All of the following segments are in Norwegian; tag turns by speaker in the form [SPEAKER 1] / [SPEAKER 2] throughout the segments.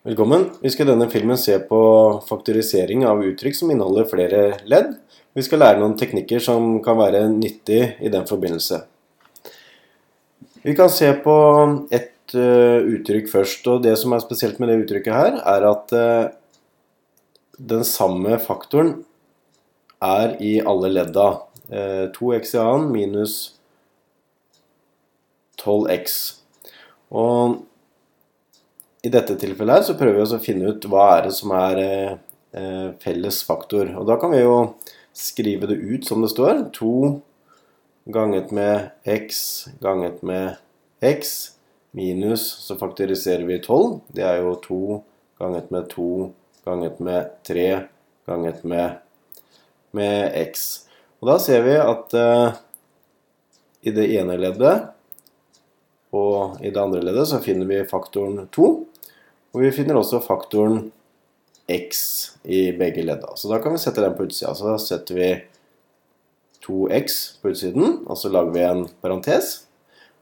[SPEAKER 1] Velkommen. Vi skal i denne filmen se på faktorisering av uttrykk som inneholder flere ledd. Vi skal lære noen teknikker som kan være nyttig i den forbindelse. Vi kan se på ett uh, uttrykk først. og Det som er spesielt med det uttrykket her, er at uh, den samme faktoren er i alle ledda. Uh, 2x i annen minus 12x. Og i dette tilfellet her så prøver vi å finne ut hva er det som er eh, felles faktor. Og da kan vi jo skrive det ut som det står. 2 ganget med x ganget med x minus Så faktoriserer vi 12. Det er jo 2 ganget med 2 ganget med 3 ganget med, med x. Og da ser vi at eh, i det ene leddet og i det andre leddet så finner vi faktoren 2. Og vi finner også faktoren x i begge ledda. Så da kan vi sette den på utsida. Så da setter vi 2x på utsiden, og så lager vi en parentes.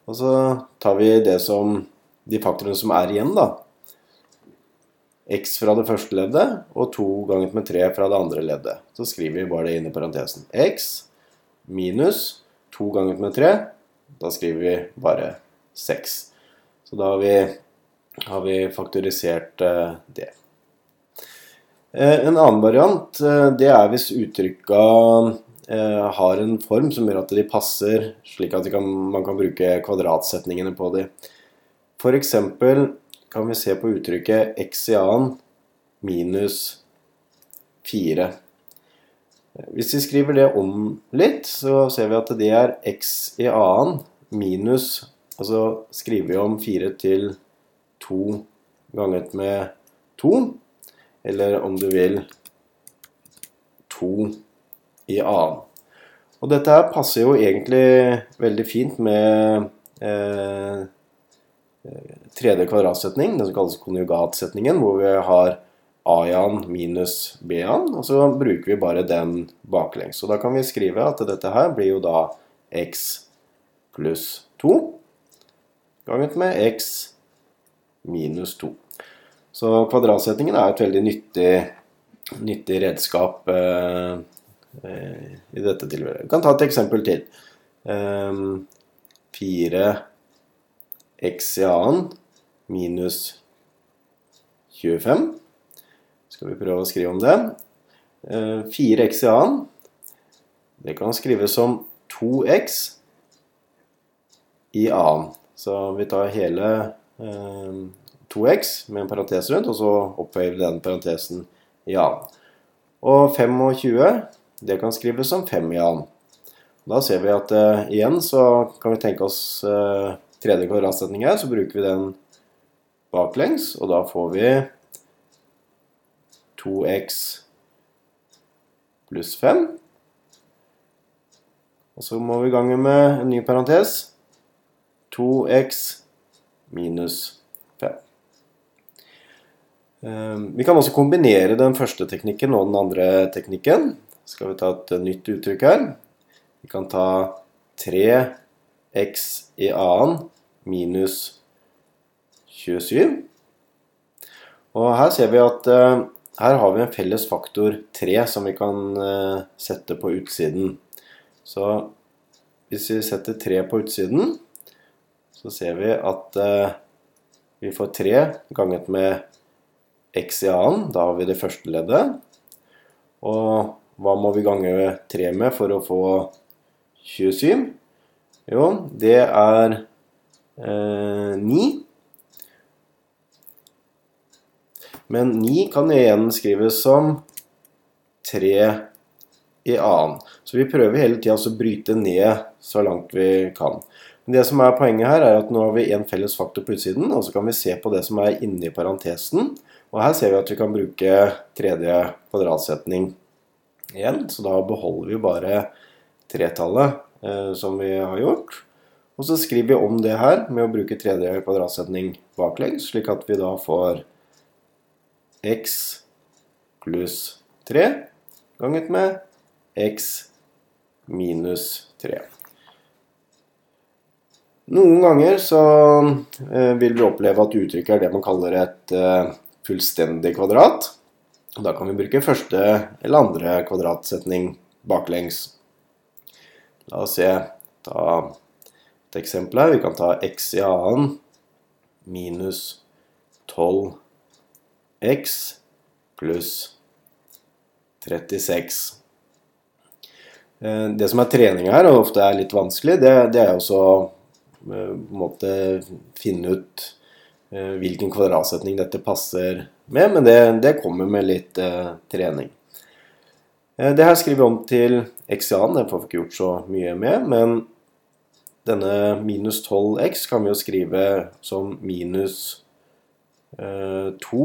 [SPEAKER 1] Og så tar vi det som, de faktorene som er igjen, da. x fra det første leddet og 2 ganger med 3 fra det andre leddet. Så skriver vi bare det inn i parentesen. x minus 2 ganger med 3. Da skriver vi bare 6. Så da har vi har vi faktorisert eh, det. Eh, en annen variant eh, det er hvis uttrykka har en form som gjør at de passer, slik at kan, man kan bruke kvadratsetningene på dem. F.eks. kan vi se på uttrykket x i annen minus 4. Hvis vi skriver det om litt, så ser vi at det er x i annen minus Og så skriver vi om 4 til 4 to ganget med to. Eller om du vil to i annen. Og dette her passer jo egentlig veldig fint med eh, tredje kvadratsetning, den som kalles konjugatsetningen, hvor vi har a-an minus b-an, og så bruker vi bare den baklengs. Og da kan vi skrive at dette her blir jo da x pluss 2 ganget med x minus 2. Så kvadratsetningen er et veldig nyttig, nyttig redskap eh, eh, i dette tilfellet. Vi kan ta et eksempel til. Eh, 4x i annen minus 25. Skal vi prøve å skrive om det. 4x eh, i annen, det kan skrives som 2x i annen. Så vi tar hele 2x med en parentes rundt, og så oppføyer vi den parentesen i annen. Og 25 det kan skrives som 5 i annen. Da ser vi at eh, igjen så kan vi tenke oss eh, tredje kvadratsetning her, så bruker vi den baklengs, og da får vi 2x pluss 5. Og så må vi gange med en ny parentes. 2x minus 5. Ehm, vi kan også kombinere den første teknikken og den andre teknikken. Skal vi ta et nytt uttrykk her. Vi kan ta 3x i annen minus 27. Og her ser vi at uh, her har vi en felles faktor 3 som vi kan uh, sette på utsiden. Så hvis vi setter 3 på utsiden, så ser vi at uh, vi får 3 ganget med x i annen. Da har vi det første leddet. Og hva må vi gange 3 med for å få 27? Jo, det er eh, 9. Men 9 kan igjen skrives som 3 i annen. Så vi prøver hele tida å bryte ned så langt vi kan. Det som er Poenget her er at nå har vi en felles faktor på utsiden, og så kan vi se på det som er inni parentesen. Og Her ser vi at vi kan bruke tredje kvadratsetning igjen. Så da beholder vi bare tretallet eh, som vi har gjort. Og så skriver vi om det her med å bruke tredje kvadratsetning baklengs, slik at vi da får x pluss 3 ganget med x minus 3. Noen ganger så eh, vil vi oppleve at uttrykket er det man kaller et eh, fullstendig kvadrat. Og Da kan vi bruke første eller andre kvadratsetning baklengs. La oss se. Ta et eksempel her. Vi kan ta x i annen minus 12x pluss 36. Eh, det som er trening her, og ofte er litt vanskelig, det, det er også å måte finne ut eh, hvilken kvadratsetning dette passer med, men det, det kommer med litt eh, trening. Det her skriver vi om til x-an, det får vi ikke gjort så mye med, men denne minus 12x kan vi jo skrive som minus eh, 2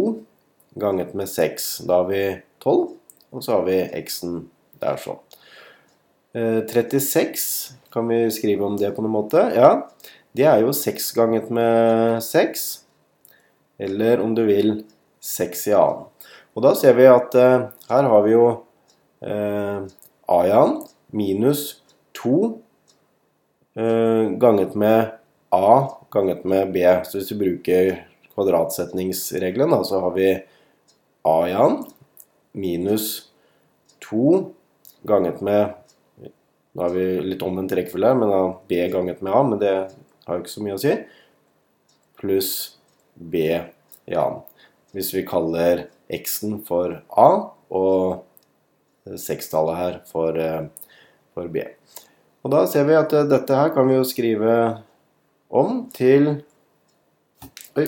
[SPEAKER 1] ganget med 6. Da har vi 12, og så har vi x-en der sånn. 36 eh, kan vi skrive om det på noen måte. Ja, det er jo 6 ganget med 6. Eller om du vil 6 i annen. Og da ser vi at eh, her har vi jo eh, a i minus 2 eh, ganget med a ganget med b. Så hvis vi bruker kvadratsetningsregelen, da, så har vi a i minus 2 ganget med nå har vi litt omvendt rekkefølge men da B ganget med A, men det har jo ikke så mye å si. Pluss B i A. Hvis vi kaller X-en for A og sekstallet her for, eh, for, B. Og da ser vi at eh, dette her kan vi jo skrive om til Oi.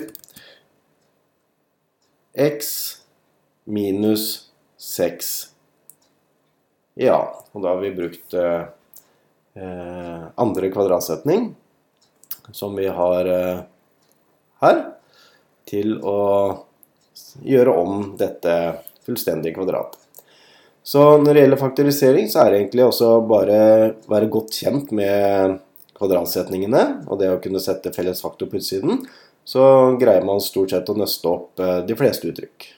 [SPEAKER 1] X minus 6 ja, og da har vi brukt eh, eh, andre kvadratsetning, som vi har eh, her, til å gjøre om dette fullstendige kvadratet. Så når det gjelder faktorisering, så er det egentlig også bare være godt kjent med kvadratsetningene, og det å kunne sette felles faktor på utsiden, så greier man stort sett å nøste opp eh, de fleste uttrykk.